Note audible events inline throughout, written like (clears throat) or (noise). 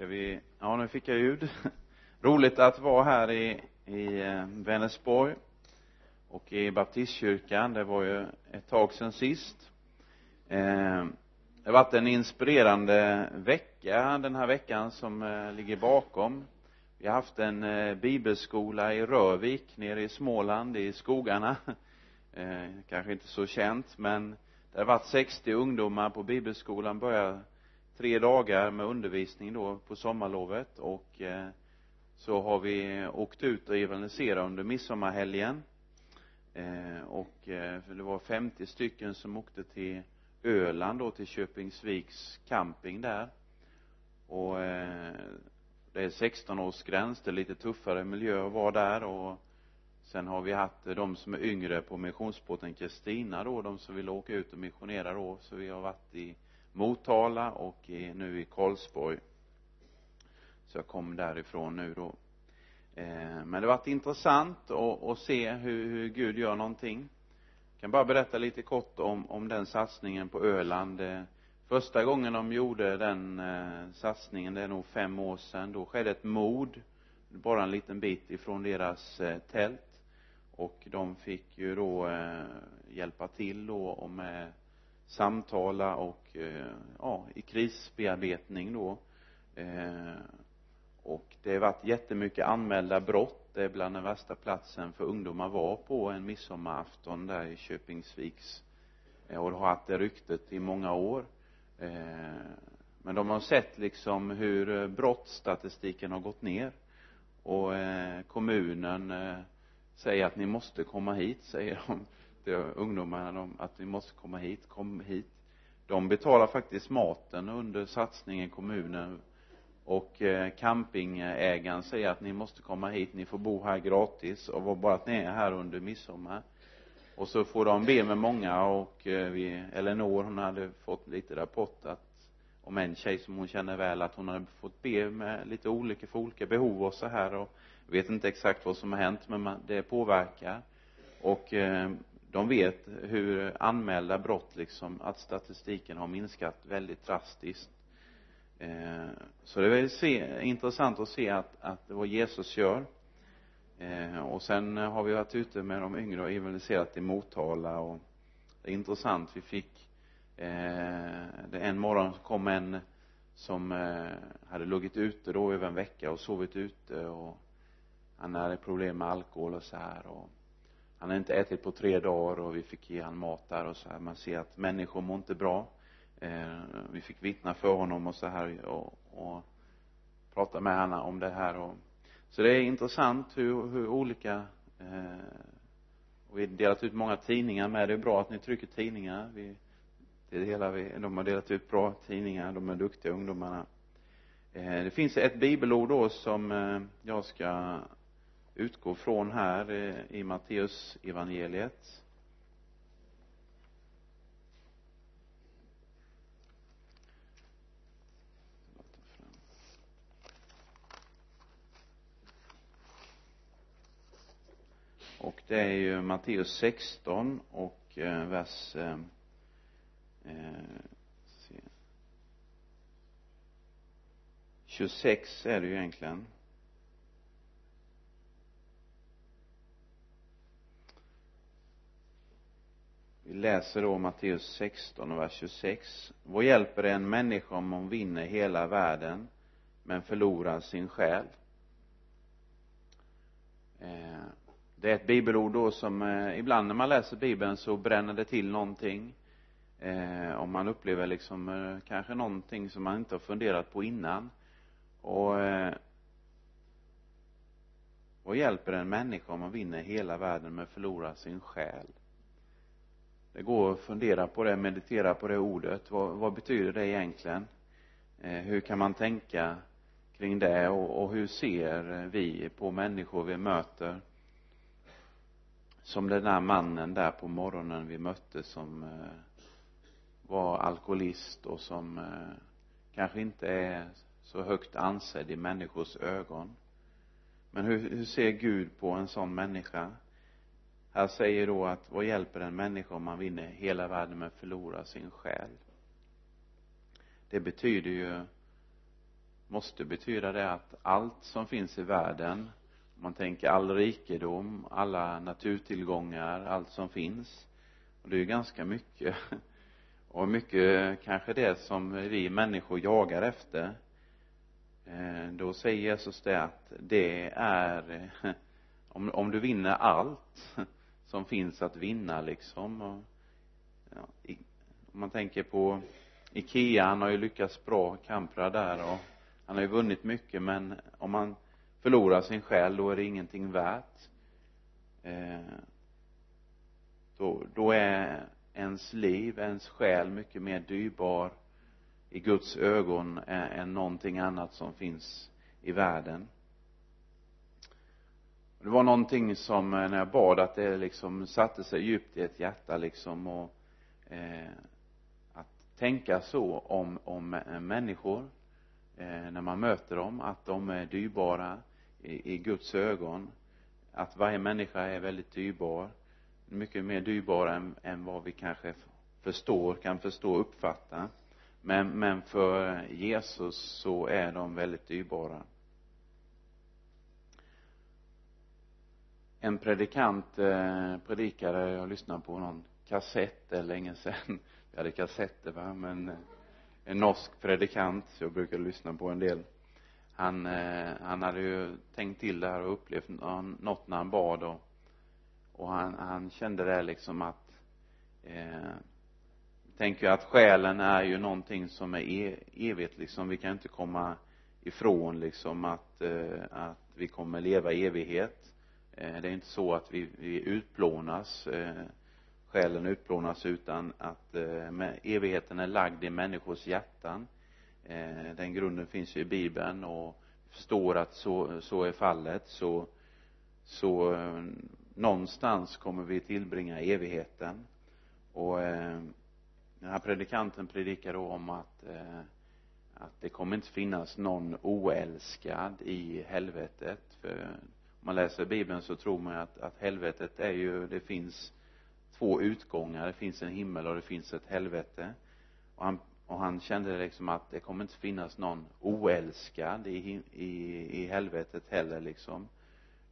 ska vi ja nu fick jag ljud. (laughs) Roligt att vara här i i eh, Vänersborg och i baptistkyrkan. Det var ju ett tag sedan sist. Eh, det har varit en inspirerande vecka den här veckan som eh, ligger bakom. Vi har haft en eh, bibelskola i Rövik nere i Småland i skogarna. (laughs) Eh, kanske inte så känt men det har varit 60 ungdomar på bibelskolan börjar tre dagar med undervisning då på sommarlovet och eh, så har vi åkt ut och evangeliserat under midsommarhelgen. Eh, och eh, det var 50 stycken som åkte till Öland då till Köpingsviks camping där. Och eh, det är 16-årsgräns det är lite tuffare miljö att vara där och sen har vi haft eh, de som är yngre på missionsbåten Kristina då de som vill åka ut och missionera då. Så vi har varit i Motala och i, nu i Karlsborg. Så jag kom därifrån nu då. Eh, men det har varit intressant att, att se hur, hur Gud gör någonting. Jag kan bara berätta lite kort om, om den satsningen på Öland. Eh, första gången de gjorde den eh, satsningen det är nog fem år sedan. Då skedde ett mord bara en liten bit ifrån deras eh, tält. Och de fick ju då eh, hjälpa till då och med samtala och eh, ja i krisbearbetning då. Eh, och det har varit jättemycket anmälda brott. Det är bland den värsta platsen för ungdomar var på en midsommarafton där i Köpingsviks eh, och det har haft det ryktet i många år. Men de har sett liksom hur brottsstatistiken har gått ner. Och kommunen säger att ni måste komma hit säger de till ungdomarna de, att ni måste komma hit, kom hit. De betalar faktiskt maten under satsningen kommunen. Och eh, campingägaren säger att ni måste komma hit, ni får bo här gratis. Och bara att ni är här under midsommar. Och så får de be med många och eh, vi, Eleanor hon hade fått lite rapport att om en tjej som hon känner väl att hon hade fått be med lite olika för olika behov och så här. Och vet inte exakt vad som har hänt men man, det påverkar. Och eh, de vet hur anmälda brott liksom att statistiken har minskat väldigt drastiskt. Eh, så det är se, intressant att se att, att vad Jesus gör. Eh, och sen har vi varit ute med de yngre och evangeliserat i Motala och det är intressant. Vi fick eh, det en morgon kom en som eh, hade luggit ute då över en vecka och sovit ute och han hade problem med alkohol och så här och han hade inte ätit på tre dagar och vi fick ge han mat där och så här. Man ser att människor mår inte bra. Eh, vi fick vittna för honom och så här och, och prata med honom om det här och så det är intressant hur, hur olika eh, och vi har delat ut många tidningar med. Det är bra att ni trycker tidningar. Vi det delar vi, de har delat ut bra tidningar. De är duktiga ungdomarna. Eh, det finns ett bibelord då som eh, jag ska utgår från här eh, i Matteus evangeliet. Och det är ju Matteus 16 och eh, vers eh, eh, 26 är det ju egentligen. Vi läser då Matteus 16 och vers 26 vad hjälper det en människa om hon vinner hela världen men förlorar sin själ? Eh, det är ett bibelord då som eh, ibland när man läser bibeln så bränner det till någonting. Eh, om man upplever liksom eh, kanske någonting som man inte har funderat på innan. Och eh, vad hjälper en människa om man vinner hela världen men förlorar sin själ? Det går att fundera på det, meditera på det ordet. Vad, vad betyder det egentligen? Eh, hur kan man tänka kring det? Och, och hur ser vi på människor vi möter? Som den där mannen där på morgonen vi mötte som eh, var alkoholist och som eh, kanske inte är så högt ansedd i människors ögon. Men hur, hur ser Gud på en sån människa? Här säger då att vad hjälper en människa om man vinner hela världen men förlorar sin själ? Det betyder ju måste betyda det att allt som finns i världen om man tänker all rikedom, alla naturtillgångar, allt som finns och det är ju ganska mycket. (laughs) Och mycket kanske det som vi människor jagar efter. Eh, då säger Jesus det att det är (laughs) om, om du vinner allt som finns att vinna liksom. Och, ja, i, om man tänker på Ikea, han har ju lyckats bra, Kamprad där och han har ju vunnit mycket men om man förlorar sin själ då är det ingenting värt. Eh, då, då är ens liv, ens själ mycket mer dyrbar i Guds ögon än, än någonting annat som finns i världen det var någonting som eh, när jag bad att det liksom satte sig djupt i ett hjärta liksom och eh, att tänka så om, om eh, människor eh, när man möter dem att de är dyrbara i, i Guds ögon att varje människa är väldigt dyrbar mycket mer dyrbar än, än vad vi kanske förstår, kan förstå och uppfatta. Men, men för Jesus så är de väldigt dyrbara. En predikant eh, predikade, jag lyssnade på någon kassett, (laughs) det är länge sedan vi hade kassetter va, men eh, en norsk predikant, jag brukar lyssna på en del. Han, eh, han hade ju tänkt till det här och upplevt något när han bad och, och han, han kände det liksom att eh, tänker jag att själen är ju någonting som är e, evigt liksom. Vi kan inte komma ifrån liksom att, eh, att vi kommer leva i evighet. Eh, det är inte så att vi, vi utplånas eh, själen utplånas utan att eh, evigheten är lagd i människors hjärtan. Eh, den grunden finns ju i bibeln och förstår att så, så är fallet. Så så eh, någonstans kommer vi tillbringa evigheten. Och eh, den här predikanten predikar då om att eh, att det kommer inte finnas någon oälskad i helvetet för man läser bibeln så tror man att, att helvetet är ju, det finns två utgångar, det finns en himmel och det finns ett helvete. Och han, och han kände liksom att det kommer inte finnas någon oälskad i, i, i helvetet heller liksom.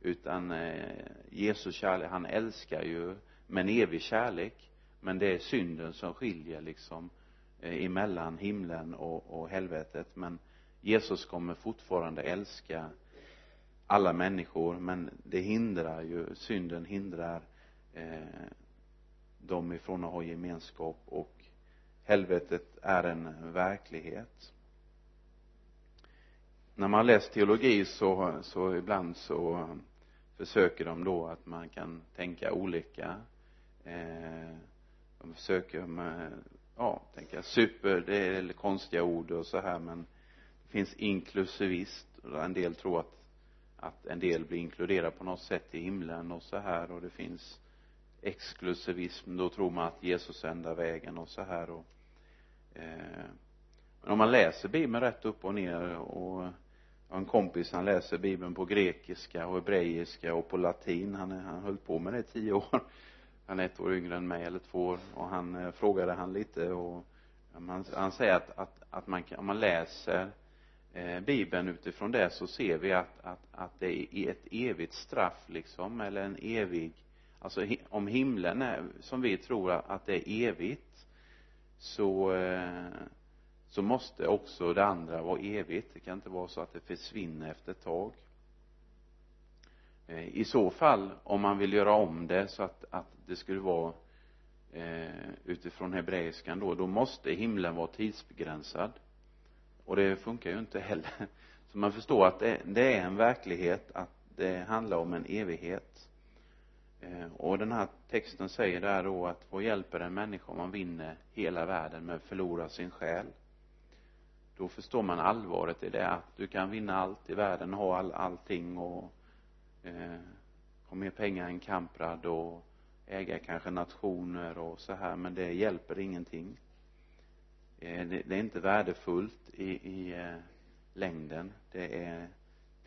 Utan eh, Jesus kärlek, han älskar ju med en evig kärlek. Men det är synden som skiljer liksom eh, emellan himlen och, och helvetet. Men Jesus kommer fortfarande älska alla människor men det hindrar ju, synden hindrar eh, dem ifrån att ha gemenskap och helvetet är en verklighet. När man läst teologi så, så ibland så försöker de då att man kan tänka olika eh, de försöker med, ja, tänka super, det är konstiga ord och så här men det finns inklusivist och en del tror att att en del blir inkluderade på något sätt i himlen och så här och det finns exklusivism då tror man att Jesus är enda vägen och så här och eh, men om man läser bibeln rätt upp och ner och jag har en kompis han läser bibeln på grekiska och hebreiska och på latin han, han höll på med det i tio år. Han är ett år yngre än mig eller två år och han eh, frågade han lite och han, han säger att, att, att man kan, om man läser eh, Eh, bibeln. Utifrån det så ser vi att, att, att det är ett evigt straff liksom eller en evig alltså om himlen är som vi tror att det är evigt så eh, så måste också det andra vara evigt. Det kan inte vara så att det försvinner efter ett tag. Eh, I så fall om man vill göra om det så att, att det skulle vara utifrån hebreiskan då då måste himlen vara tidsbegränsad och det funkar ju inte heller. Så man förstår att det, det är en verklighet att det handlar om en evighet. Eh, och den här texten säger där då att vad hjälper en människa om man vinner hela världen men förlorar sin själ? Då förstår man allvaret i det att du kan vinna allt i världen ha all, allting och eh, ha mer pengar än Kamprad och äga kanske nationer och så här men det hjälper ingenting. Eh, det, är inte värdefullt i, i eh, längden. Det är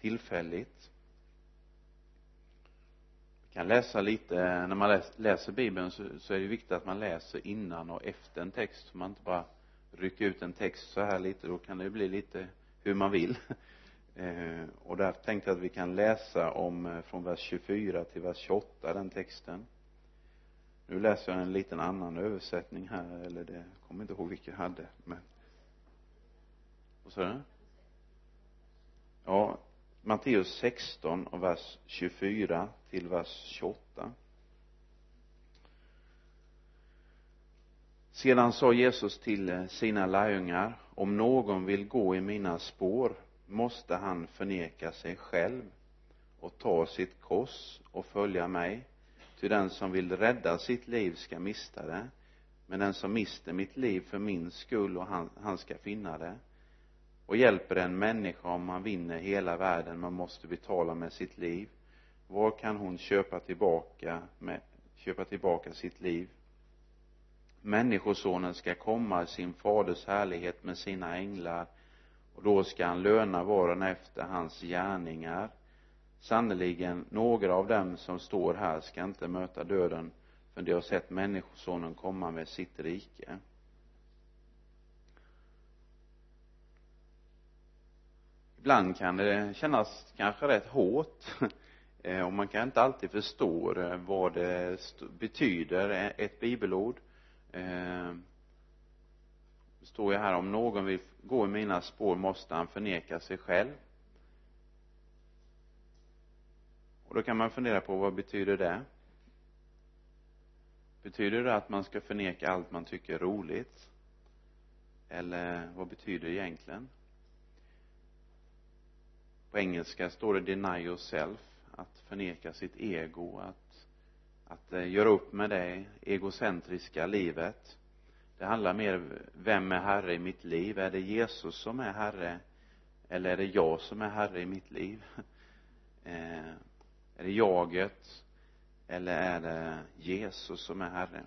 tillfälligt. Vi kan läsa lite eh, när man läser bibeln så, så är det viktigt att man läser innan och efter en text. Så man inte bara rycker ut en text så här lite. Då kan det bli lite hur man vill. (laughs) Och där tänkte jag att vi kan läsa om från vers 24 till vers 28 den texten nu läser jag en liten annan översättning här eller det jag kommer inte ihåg vilken jag hade men vad sa du? Ja Matteus 16 och vers 24 till vers 28 sedan sa Jesus till eh, sina lärjungar om någon vill gå i mina spår måste han förneka sig själv och ta sitt kors och följa mig ty den som vill rädda sitt liv ska mista det men den som mister mitt liv för min skull och han, han ska finna det. Och hjälper en människa om man vinner hela världen man måste betala med sitt liv var kan hon köpa tillbaka med, köpa tillbaka sitt liv? Människosonen ska komma i sin faders härlighet med sina änglar och då ska han löna var och en efter hans gärningar sannerligen några av dem som står här ska inte möta döden för de har sett människosonen komma med sitt rike. Ibland kan det kännas kanske rätt hårt (laughs) eh, och man kan inte alltid förstå eh, vad det betyder eh, ett bibelord. Står ju här om någon vill gå i mina spår måste han förneka sig själv. Och då kan man fundera på vad betyder det? Betyder det att man ska förneka allt man tycker är roligt? Eller vad betyder det egentligen? På engelska står det deny yourself att förneka sitt ego att att eh, göra upp med det egocentriska livet. Det handlar mer vem är herre i mitt liv? Är det Jesus som är herre? Eller är det jag som är herre i mitt liv? (laughs) Eh, är det jaget? Eller är det Jesus som är herre?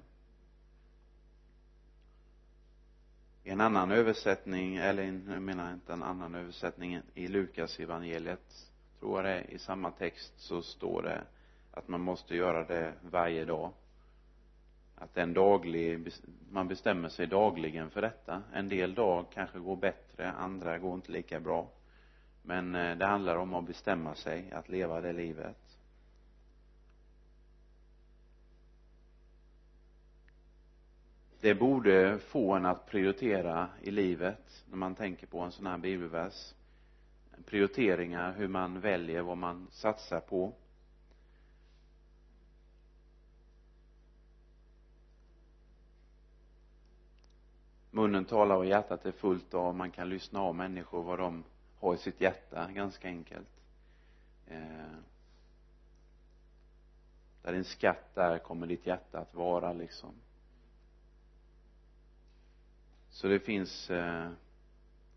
I en annan översättning eller jag menar inte en annan översättning i Lukas evangeliet tror jag det är i samma text så står det att man måste göra det varje dag. Att en daglig man bestämmer sig dagligen för detta. En del dag kanske går bättre andra går inte lika bra. Men eh, det handlar om att bestämma sig att leva det livet. Det borde få en att prioritera i livet när man tänker på en sån här bibelvers. Prioriteringar hur man väljer vad man satsar på. Munnen talar och hjärtat är fullt av man kan lyssna av människor vad de har i sitt hjärta ganska enkelt. Eh, där din skatt är kommer ditt hjärta att vara liksom så det finns eh,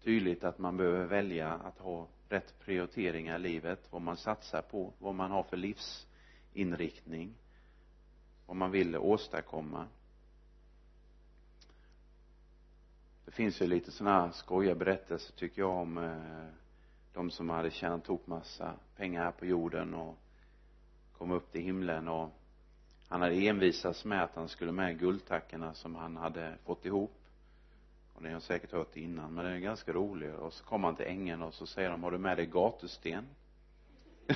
tydligt att man behöver välja att ha rätt prioriteringar i livet. Vad man satsar på vad man har för livsinriktning vad man vill åstadkomma. Det finns ju lite sådana här skojiga berättelser tycker jag om eh, de som hade tjänat ihop massa pengar här på jorden och kom upp till himlen och han hade envisats med att han skulle med guldtackorna som han hade fått ihop och ni har säkert hört det innan men det är ganska roligt. Och så kommer han till ängeln och så säger de har du med dig gatusten? (laughs)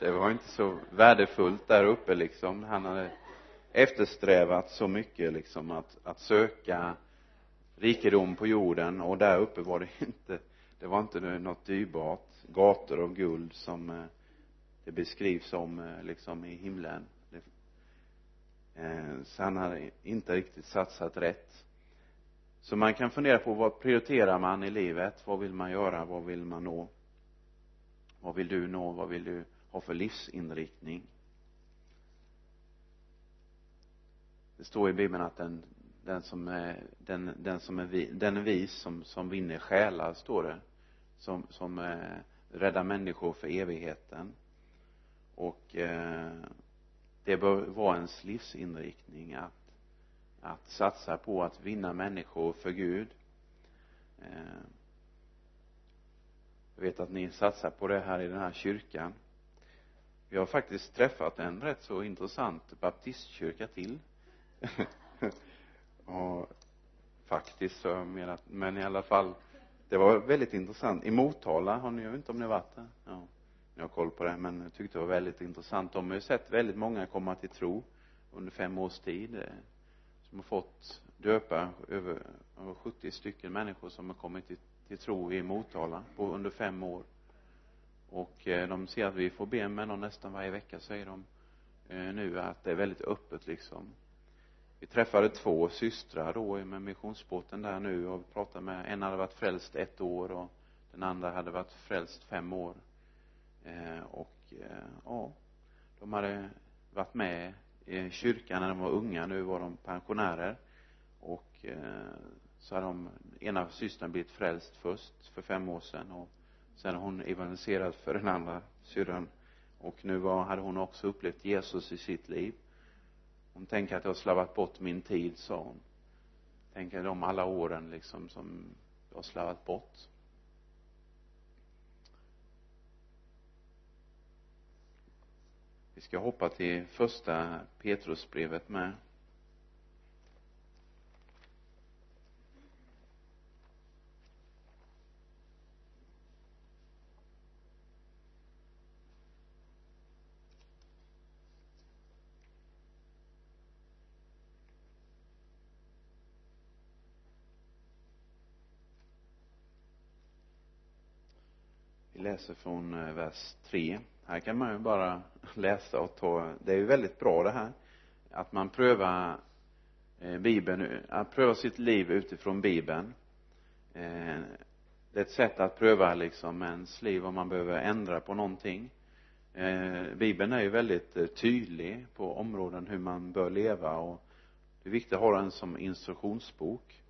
Det var inte så värdefullt där uppe liksom. Han hade eftersträvat så mycket liksom att, att söka rikedom på jorden. Och där uppe var det inte det var inte något dyrbart. Gator av guld som eh, det beskrivs som eh, liksom i himlen. Eh, så han hade inte riktigt satsat rätt så man kan fundera på vad prioriterar man i livet? Vad vill man göra? Vad vill man nå? Vad vill du nå? Vad vill du ha för livsinriktning? Det står i bibeln att den den som är den, den som är vi, den är vis som, som vinner själar står det. Som, som eh, räddar människor för evigheten. Och eh, det bör vara ens livsinriktning att att satsa på att vinna människor för Gud. Eh, jag vet att ni satsar på det här i den här kyrkan. Vi har faktiskt träffat en rätt så intressant baptistkyrka till. (laughs) Och faktiskt så jag menar men i alla fall det var väldigt intressant. I Motala har ni, jag vet inte om ni har varit där? Ja ni har koll på det men jag tyckte det var väldigt intressant. De har ju sett väldigt många komma till tro under fem års tid som har fått döpa över, 70 stycken människor som har kommit till, till tro i Motala på under fem år. Och eh, de ser att vi får be med dem nästan varje vecka säger de eh, nu att det är väldigt öppet liksom. Vi träffade två systrar då med missionsbåten där nu och pratade med en hade varit frälst ett år och den andra hade varit frälst fem år. Eh, och eh, ja de hade varit med kyrkan när de var unga. Nu var de pensionärer. Och eh, så hade de ena systern blivit frälst först för fem år sedan och sen har hon evangeliserat för den andra syrran. Och nu var, hade hon också upplevt Jesus i sitt liv. Hon tänker att jag har slarvat bort min tid sa hon. Tänker de alla åren liksom som jag har slarvat bort. Vi ska hoppa till första Petrusbrevet med läser från eh, vers 3 här kan man ju bara (laughs) läsa och ta det är ju väldigt bra det här att man prövar eh, bibeln eh, att pröva sitt liv utifrån bibeln. Det är ett sätt att pröva liksom ens liv om man behöver ändra på någonting. Bibeln är ju väldigt tydlig på områden hur man bör leva och det är viktigt att ha den som instruktionsbok.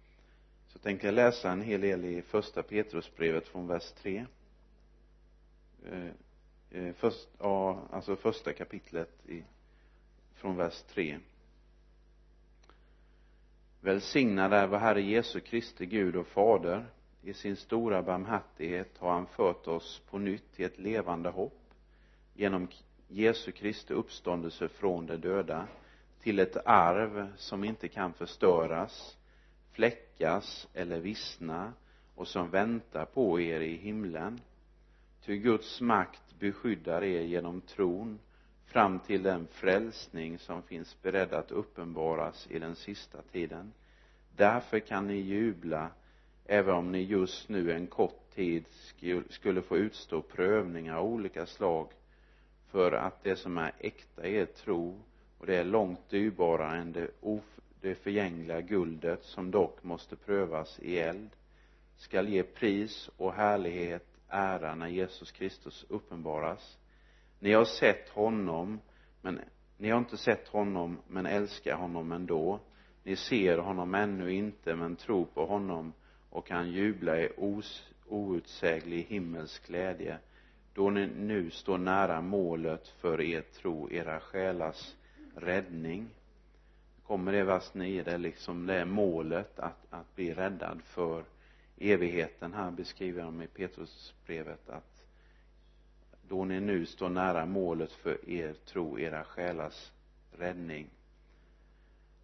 Så tänker jag läsa en hel del i första Petrusbrevet från vers 3 Eh, eh, först, ja, alltså första kapitlet i, från vers 3 välsignad är vår Herre Jesu Kristi Gud och Fader. I sin stora barmhärtighet har han fört oss på nytt till ett levande hopp genom Jesu Kristi uppståndelse från de döda till ett arv som inte kan förstöras fläckas eller vissna och som väntar på er i himlen. Ty Guds makt beskyddar er genom tron fram till den frälsning som finns beredd att uppenbaras i den sista tiden. Därför kan ni jubla även om ni just nu en kort tid skulle få utstå prövningar av olika slag för att det som är äkta är tro och det är långt dyrbarare än det, of, det förgängliga guldet som dock måste prövas i eld skall ge pris och härlighet ära när Jesus Kristus uppenbaras. Ni har sett honom men ni har inte sett honom men älskar honom ändå. Ni ser honom ännu inte men tror på honom och kan jubla i os, outsäglig himmelsk glädje. Då ni nu står nära målet för er tro, era själars räddning. Kommer det vers 9 det är liksom det är målet att, att bli räddad för evigheten. Här beskriver de i Petrusbrevet att då ni nu står nära målet för er tro, era själars räddning.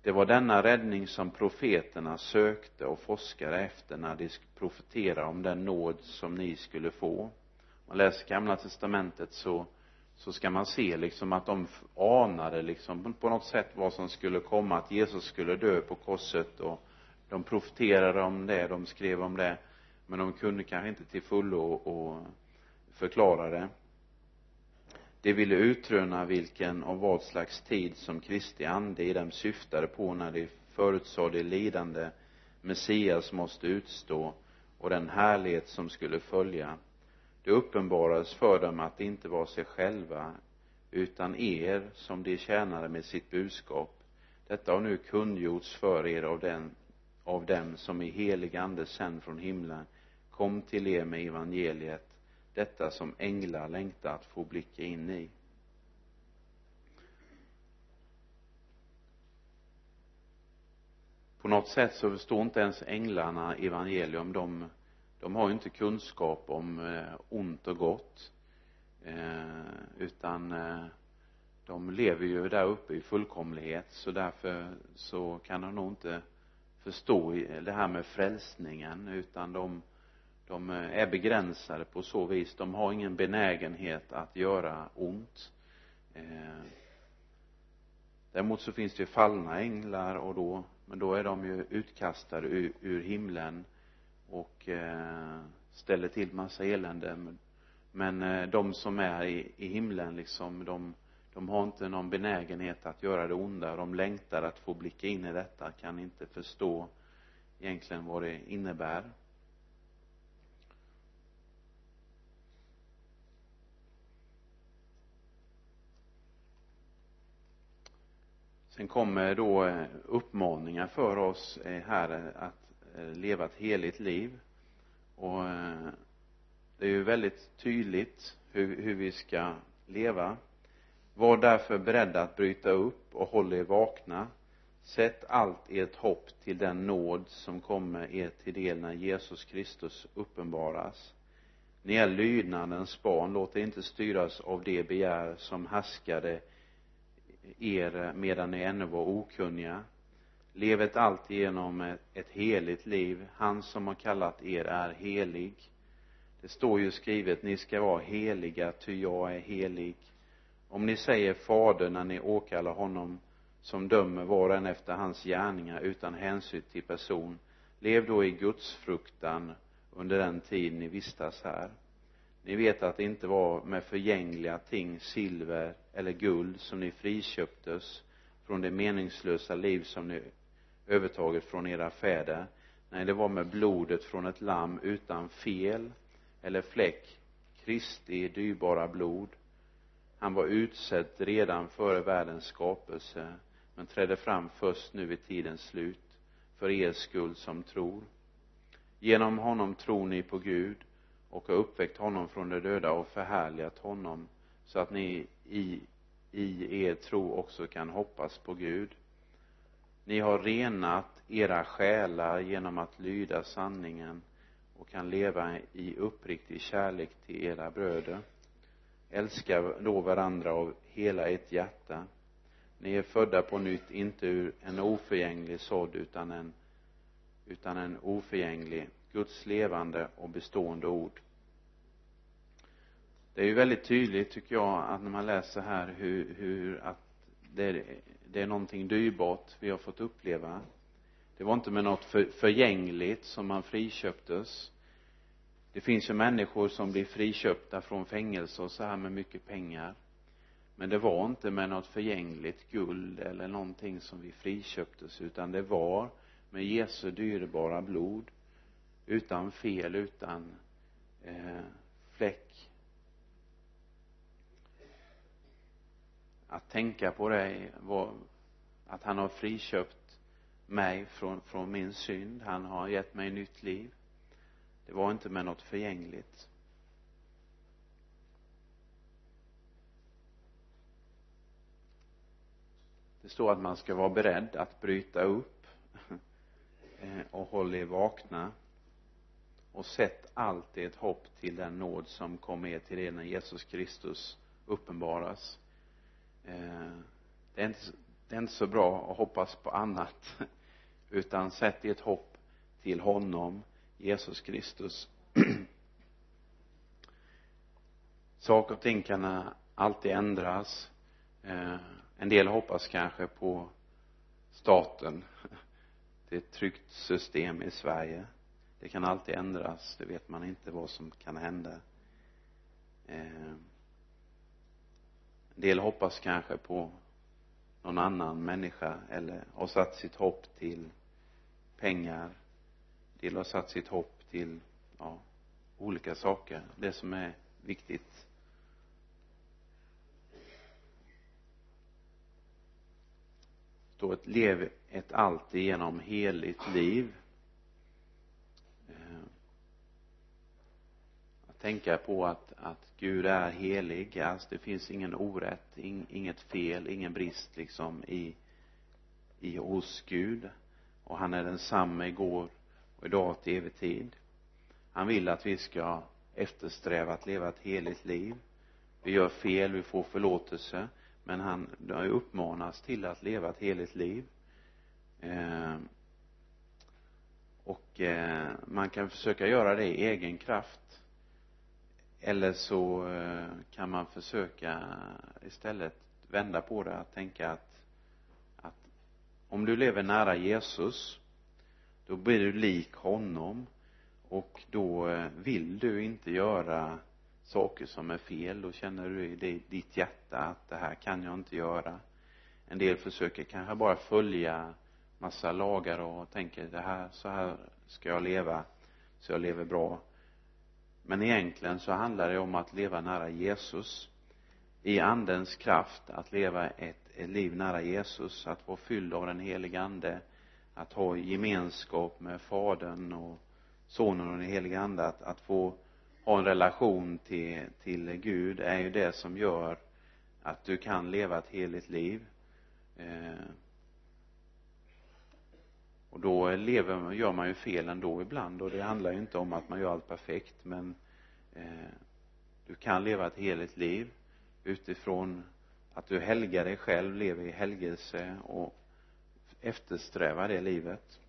Det var denna räddning som profeterna sökte och forskade efter när de profeterade om den nåd som ni skulle få. Om man läser gamla testamentet så så ska man se liksom att de anade liksom på något sätt vad som skulle komma att Jesus skulle dö på korset och de profeterade om det, de skrev om det men de kunde kanske inte till fullo och förklara det. De ville utröna vilken och vad slags tid som Kristi ande i dem syftade på när de förutsade det lidande Messias måste utstå och den härlighet som skulle följa. Det uppenbarades för dem att det inte var sig själva utan er som de tjänade med sitt budskap. Detta har nu kungjorts för er av den av dem som i helig ande sänd från himlen kom till er med evangeliet detta som änglar längtar att få blicka in i. På något sätt så förstår inte ens änglarna evangelium. De de har ju inte kunskap om eh, ont och gott eh, utan eh, de lever ju där uppe i fullkomlighet så därför så kan de nog inte förstå det här med frälsningen utan de de eh, är begränsade på så vis. De har ingen benägenhet att göra ont. Eh, däremot så finns det ju fallna änglar och då men då är de ju utkastade ur, ur himlen och eh, ställer till massa elände. Men eh, de som är i, i himlen liksom de de har inte någon benägenhet att göra det onda. De längtar att få blicka in i detta. Kan inte förstå egentligen vad det innebär. Sen kommer då eh, uppmaningar för oss eh, här eh, att leva ett heligt liv. Och det är ju väldigt tydligt hur, hur vi ska leva var därför beredda att bryta upp och håll er vakna. Sätt allt ert hopp till den nåd som kommer er till del när Jesus Kristus uppenbaras. Ni är lydnadens barn. Låt er inte styras av det begär som härskade er medan ni ännu var okunniga. Lev ett alltigenom ett heligt liv. Han som har kallat er är helig. Det står ju skrivet ni ska vara heliga ty jag är helig om ni säger fader när ni åkallar honom som dömer var och en efter hans gärningar utan hänsyn till person lev då i Guds fruktan under den tid ni vistas här. Ni vet att det inte var med förgängliga ting, silver eller guld som ni friköptes från det meningslösa liv som ni övertagit från era fäder. Nej det var med blodet från ett lamm utan fel eller fläck Kristi dyrbara blod han var utsedd redan före världens skapelse men trädde fram först nu vid tidens slut för er skull som tror. Genom honom tror ni på Gud och har uppväckt honom från de döda och förhärligat honom så att ni i, i er tro också kan hoppas på Gud. Ni har renat era själar genom att lyda sanningen och kan leva i uppriktig kärlek till era bröder älska då varandra av hela ert hjärta. Ni är födda på nytt inte ur en oförgänglig sådd utan en utan en oförgänglig Guds levande och bestående ord. Det är ju väldigt tydligt tycker jag att när man läser här hur, hur att det är, det är någonting dyrbart vi har fått uppleva. Det var inte med något för, förgängligt som man friköptes det finns ju människor som blir friköpta från fängelse och så här med mycket pengar. Men det var inte med något förgängligt guld eller någonting som vi friköptes utan det var med Jesu dyrbara blod. Utan fel, utan eh, fläck. Att tänka på det var att han har friköpt mig från, från min synd. Han har gett mig nytt liv det var inte med något förgängligt. Det står att man ska vara beredd att bryta upp (laughs) eh, och hålla er vakna och sätt allt ert hopp till den nåd som kommer er till er när Jesus Kristus uppenbaras. Eh, det är inte det är inte så bra att hoppas på annat (laughs) utan sätt ert hopp till honom Jesus Kristus. (clears throat) Saker och ting kan alltid ändras. Eh, en del hoppas kanske på staten. (laughs) Det är ett tryggt system i Sverige. Det kan alltid ändras. Det vet man inte vad som kan hända. Eh, en del hoppas kanske på någon annan människa eller har satt sitt hopp till pengar del har satt sitt hopp till ja, olika saker. Det som är viktigt. Då ett lev ett alltigenom heligt liv. Eh, att tänka på att, att Gud är helig. Alltså det finns ingen orätt inget fel ingen brist liksom i i hos Gud. Och han är densamme igår och idag till evig tid. Han vill att vi ska eftersträva att leva ett heligt liv. Vi gör fel, vi får förlåtelse men han uppmanas till att leva ett heligt liv. Eh, och eh, man kan försöka göra det i egen kraft. Eller så eh, kan man försöka istället vända på det att tänka att att om du lever nära Jesus då blir du lik honom. Och då eh, vill du inte göra saker som är fel. Då känner du i ditt hjärta att det här kan jag inte göra. En del försöker kanske bara följa massa lagar och tänker det här, så här ska jag leva. Så jag lever bra. Men egentligen så handlar det om att leva nära Jesus. I andens kraft att leva ett, ett liv nära Jesus. Att vara fylld av den helige ande att ha gemenskap med fadern och sonen och den helige ande att, att få ha en relation till, till Gud är ju det som gör att du kan leva ett heligt liv. Eh, och då lever, gör man ju fel ändå ibland och det handlar ju inte om att man gör allt perfekt men eh, du kan leva ett heligt liv utifrån att du helgar dig själv, lever i helgelse och eftersträva det livet.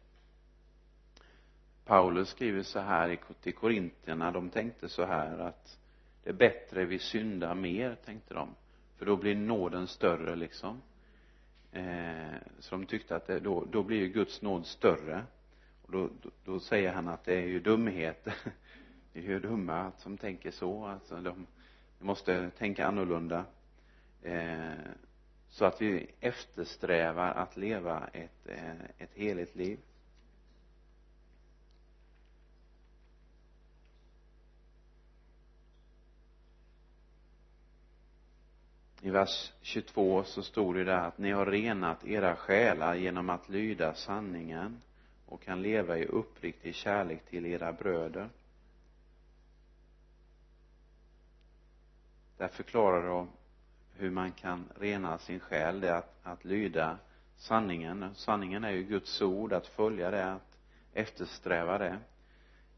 Paulus skriver så här till korintierna, de tänkte så här att det är bättre vi syndar mer, tänkte de för då blir nåden större liksom. Eh, så de tyckte att det, då, då blir ju Guds nåd större. Och då, då, då säger han att det är ju dumheter (laughs) det är ju dumma som tänker så alltså de, de måste tänka annorlunda. Eh, så att vi eftersträvar att leva ett, eh, ett heligt liv. I vers 22 så stod det där att ni har renat era själar genom att lyda sanningen och kan leva i uppriktig kärlek till era bröder. Där förklarar de hur man kan rena sin själ det är att, att lyda sanningen. Sanningen är ju Guds ord att följa det att eftersträva det.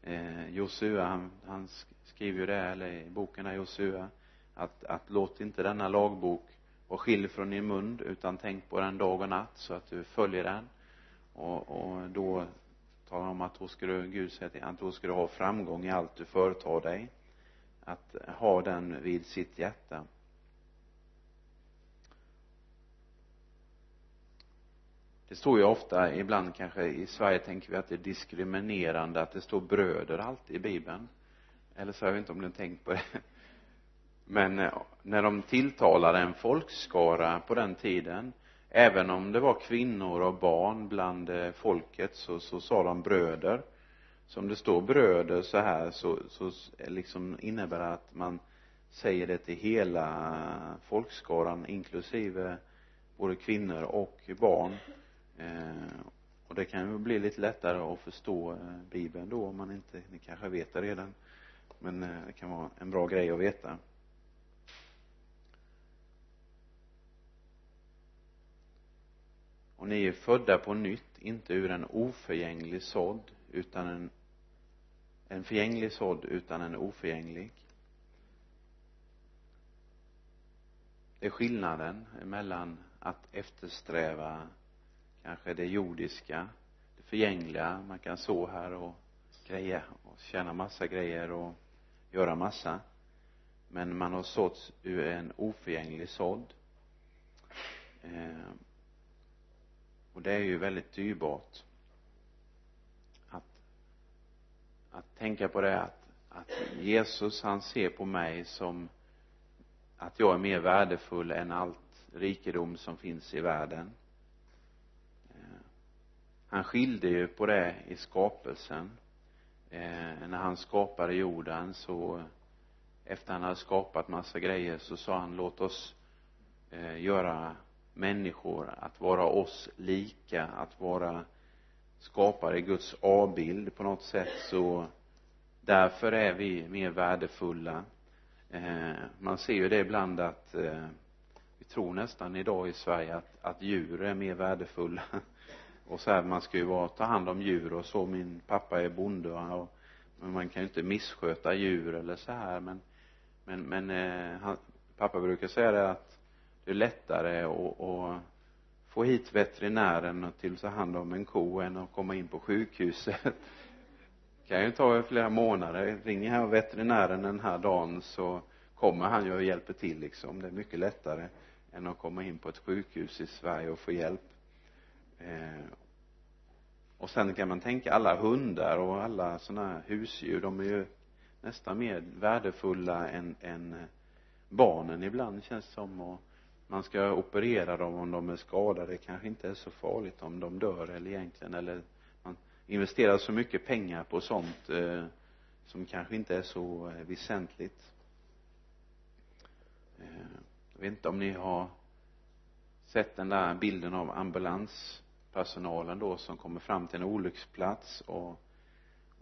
Eh, Josua han, han skriver ju det eller i boken där Josua att, att låt inte denna lagbok vara skild från din mun utan tänk på den dag och natt så att du följer den. Och, och då talar om att då ska du, Gud säger till att då ska du ha framgång i allt du företar dig att ha den vid sitt hjärta. Det står ju ofta ibland kanske i Sverige tänker vi att det är diskriminerande att det står bröder alltid i bibeln. Eller så har jag inte om ni har tänkt på det. Men eh, när de tilltalade en folkskara på den tiden även om det var kvinnor och barn bland eh, folket så, så sa de bröder. Så om det står bröder så här så, så eh, liksom innebär det att man säger det till hela folkskaran inklusive både kvinnor och barn. Eh, och det kan ju bli lite lättare att förstå eh, bibeln då om man inte, ni kanske vet det redan. Men eh, det kan vara en bra grej att veta. Och ni är födda på nytt inte ur en oförgänglig sådd utan en en förgänglig sådd utan en oförgänglig. Det är skillnaden mellan att eftersträva kanske det jordiska det förgängliga. Man kan så här och greja och tjäna massa grejer och göra massa. Men man har såtts ur en oförgänglig sådd. Eh, och det är ju väldigt dyrbart att att tänka på det att att Jesus han ser på mig som att jag är mer värdefull än allt rikedom som finns i världen han skilde ju på det i skapelsen. Eh, när han skapade jorden så efter han hade skapat massa grejer så sa han låt oss eh, göra människor att vara oss lika att vara skapade i Guds avbild på något sätt. Så därför är vi mer värdefulla. Eh, man ser ju det ibland att eh, vi tror nästan idag i Sverige att, att djur är mer värdefulla. (laughs) och så här man ska ju vara, ta hand om djur och så. Min pappa är bonde och men man kan ju inte missköta djur eller så här. Men men men eh, han, pappa brukar säga det att det är lättare att, att få hit veterinären till att ta hand om en ko än att komma in på sjukhuset. Det (laughs) kan ju ta flera månader. Ringer här veterinären den här dagen så kommer han ju och hjälper till liksom. Det är mycket lättare än att komma in på ett sjukhus i Sverige och få hjälp eh, och sen kan man tänka alla hundar och alla sådana här husdjur de är ju nästan mer värdefulla än, än eh, barnen ibland känns det som. Och man ska operera dem om de är skadade. Det kanske inte är så farligt om de dör eller egentligen eller man investerar så mycket pengar på sånt eh, som kanske inte är så eh, väsentligt. Eh, jag vet inte om ni har sett den där bilden av ambulans personalen då som kommer fram till en olycksplats och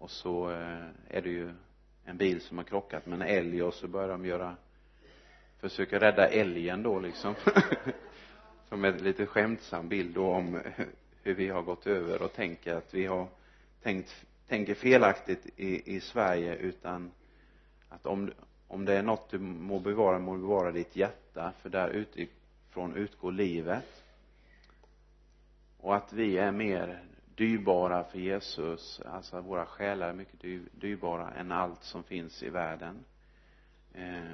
och så eh, är det ju en bil som har krockat. Med en älg och så börjar de göra försöka rädda älgen då liksom. (laughs) Som en lite skämtsam bild då om eh, hur vi har gått över och tänker att vi har tänkt tänker felaktigt i, i Sverige utan att om, om det är något du må bevara må bevara ditt hjärta. För där utifrån utgår livet och att vi är mer dyrbara för Jesus alltså våra själar är mycket dyrbara än allt som finns i världen. Eh,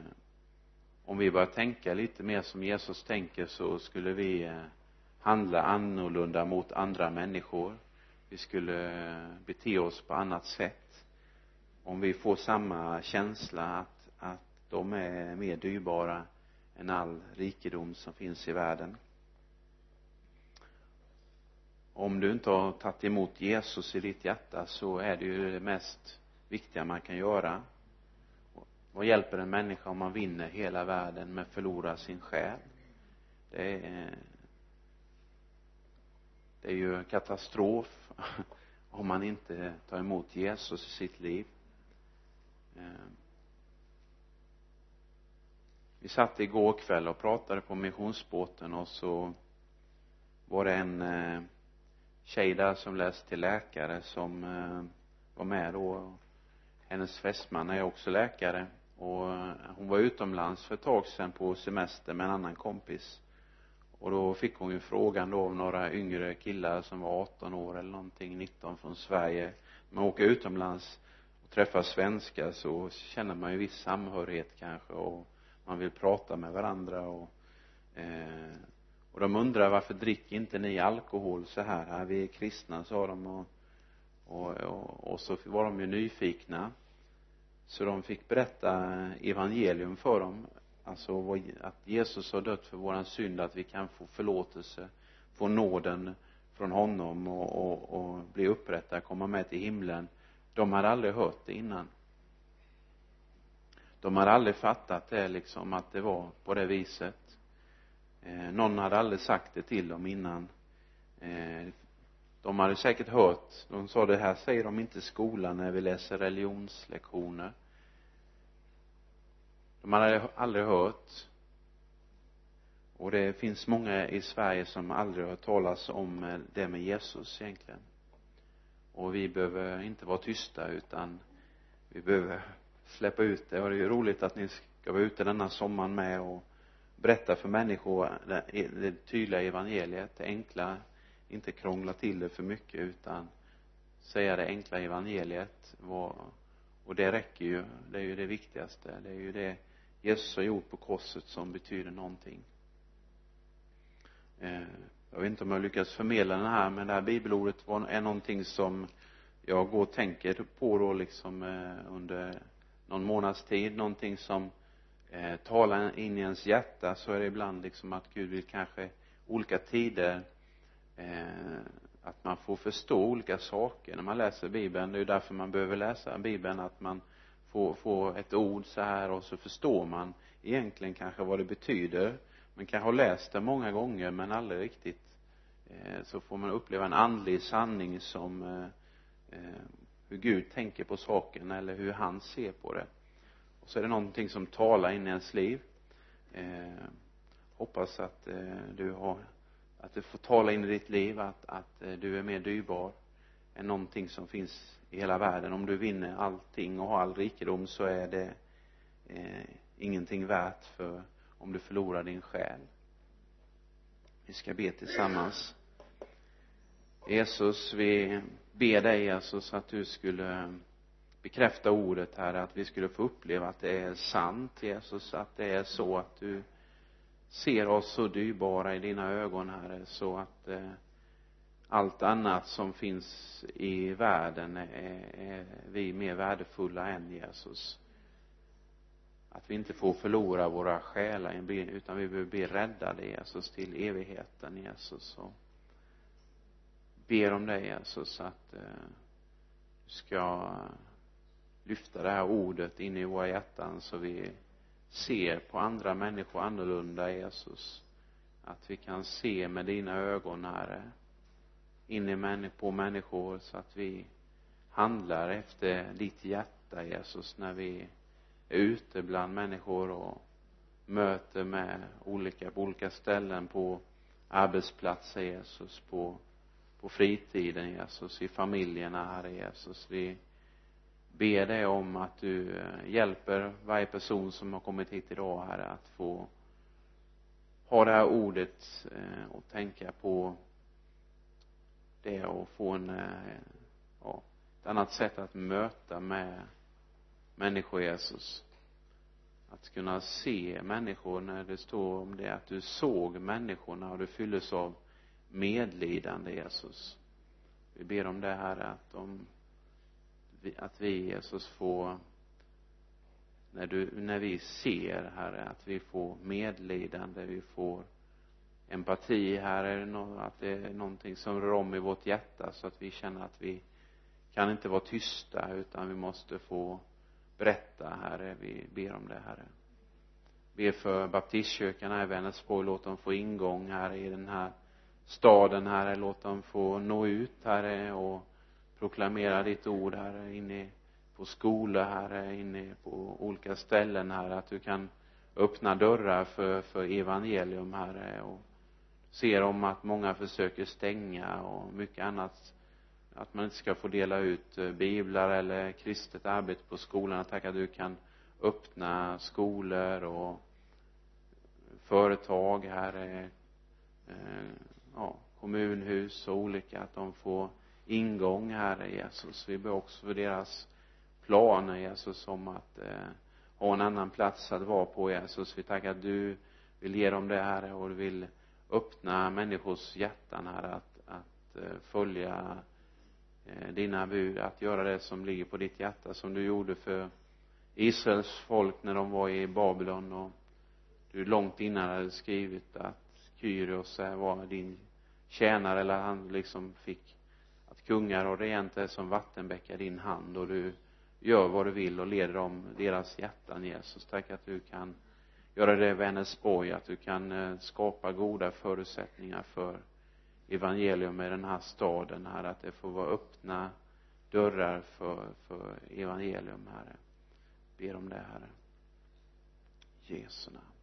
om vi börjar tänka lite mer som Jesus tänker så skulle vi eh, handla annorlunda mot andra människor. Vi skulle eh, bete oss på annat sätt. Om vi får samma känsla att, att de är mer dyrbara än all rikedom som finns i världen om du inte har tagit emot Jesus i ditt hjärta så är det ju det mest viktiga man kan göra. Vad hjälper en människa om man vinner hela världen men förlorar sin själ? Det är det är ju katastrof (laughs) om man inte tar emot Jesus i sitt liv. Ehm. Vi satt igår kväll och pratade på missionsbåten och så var det en eh, tjej där som läste till läkare som eh, var med då. Hennes fästman är också läkare. Och eh, hon var utomlands för ett tag sedan på semester med en annan kompis. Och då fick hon ju frågan då av några yngre killar som var 18 år eller någonting 19 från Sverige. Man åker utomlands och träffar svenskar så känner man ju viss samhörighet kanske och man vill prata med varandra och eh, och de undrar varför dricker inte ni alkohol så här, vi är kristna sa de och och, och, och så var de ju nyfikna. Så de fick berätta evangelium för dem. Alltså att Jesus har dött för våran synd att vi kan få förlåtelse få nåden från honom och, och, och bli upprättade, komma med till himlen. De hade aldrig hört det innan. De hade aldrig fattat det liksom att det var på det viset eh, någon hade aldrig sagt det till dem innan. Eh, de hade säkert hört. De sa det här säger de inte i skolan när vi läser religionslektioner. De hade aldrig hört. Och det finns många i Sverige som aldrig har hört talas om eh, det med Jesus egentligen. Och vi behöver inte vara tysta utan vi behöver släppa ut det. Och det är ju roligt att ni ska vara ute denna sommaren med och berätta för människor det, det tydliga evangeliet. Det enkla inte krångla till det för mycket utan säga det enkla evangeliet. Och det räcker ju. Det är ju det viktigaste. Det är ju det Jesus har gjort på korset som betyder någonting. Eh, jag vet inte om jag lyckas förmedla den här men det här bibelordet var, är någonting som jag går och tänker på då liksom eh, under någon månads tid. Någonting som eh, talar in i ens hjärta så är det ibland liksom att Gud vill kanske olika tider eh, att man får förstå olika saker. När man läser bibeln det är ju därför man behöver läsa bibeln att man får, får ett ord så här och så förstår man egentligen kanske vad det betyder. Man kan ha läst det många gånger men aldrig riktigt eh, så får man uppleva en andlig sanning som eh, eh, hur Gud tänker på saken eller hur han ser på det så är det någonting som talar in i ens liv. Eh, hoppas att eh, du har att det får tala in i ditt liv att, att eh, du är mer dyrbar än någonting som finns i hela världen. Om du vinner allting och har all rikedom så är det eh, ingenting värt för om du förlorar din själ. Vi ska be tillsammans. Jesus vi ber dig Jesus att du skulle bekräfta ordet här att vi skulle få uppleva att det är sant Jesus att det är så att du ser oss så dyrbara i dina ögon herre så att eh, allt annat som finns i världen är, är vi mer värdefulla än Jesus. Att vi inte får förlora våra själar utan vi behöver bli räddade Jesus till evigheten Jesus. Och ber om dig Jesus att eh, du ska lyfta det här ordet in i våra hjärtan så vi ser på andra människor annorlunda Jesus att vi kan se med dina ögon herre in i på människor så att vi handlar efter ditt hjärta Jesus när vi är ute bland människor och möter med olika, på olika ställen på arbetsplatser Jesus, på, på fritiden Jesus, i familjerna Herre Jesus. Vi ber dig om att du eh, hjälper varje person som har kommit hit idag Herre att få ha det här ordet eh, och tänka på det och få en eh, ja, ett annat sätt att möta med människor Jesus. Att kunna se människor när det står om det att du såg människorna och du fylldes av medlidande Jesus. Vi ber om det här att de att vi Jesus får när du, när vi ser herre att vi får medlidande, vi får empati Herre. att det är någonting som rör om i vårt hjärta så att vi känner att vi kan inte vara tysta utan vi måste få berätta herre. Vi ber om det herre. Ber för baptistkyrkan här i Vänersborg. Låt dem få ingång här i den här staden herre. Låt dem få nå ut herre och proklamera ditt ord herre inne på skolor herre inne på olika ställen herre att du kan öppna dörrar för, för evangelium herre och ser om att många försöker stänga och mycket annat att man inte ska få dela ut eh, biblar eller kristet arbete på skolan tack att du kan öppna skolor och företag här eh, ja, kommunhus och olika att de får ingång Herre Jesus. Vi ber också för deras planer Jesus om att eh, ha en annan plats att vara på Jesus. Vi tackar att du vill ge dem det Herre, och du vill öppna människors hjärtan här att, att eh, följa eh, dina bud, att göra det som ligger på ditt hjärta som du gjorde för Israels folk när de var i Babylon. Och du långt innan hade skrivit att Kyrios var din tjänare eller han liksom fick kungar och regenter som vattenbäckar i din hand och du gör vad du vill och leder dem deras hjärtan Jesus. Tack att du kan göra det i Vänersborg att du kan eh, skapa goda förutsättningar för evangelium i den här staden här att det får vara öppna dörrar för, för evangelium herre. Ber om det herre. Jesu namn.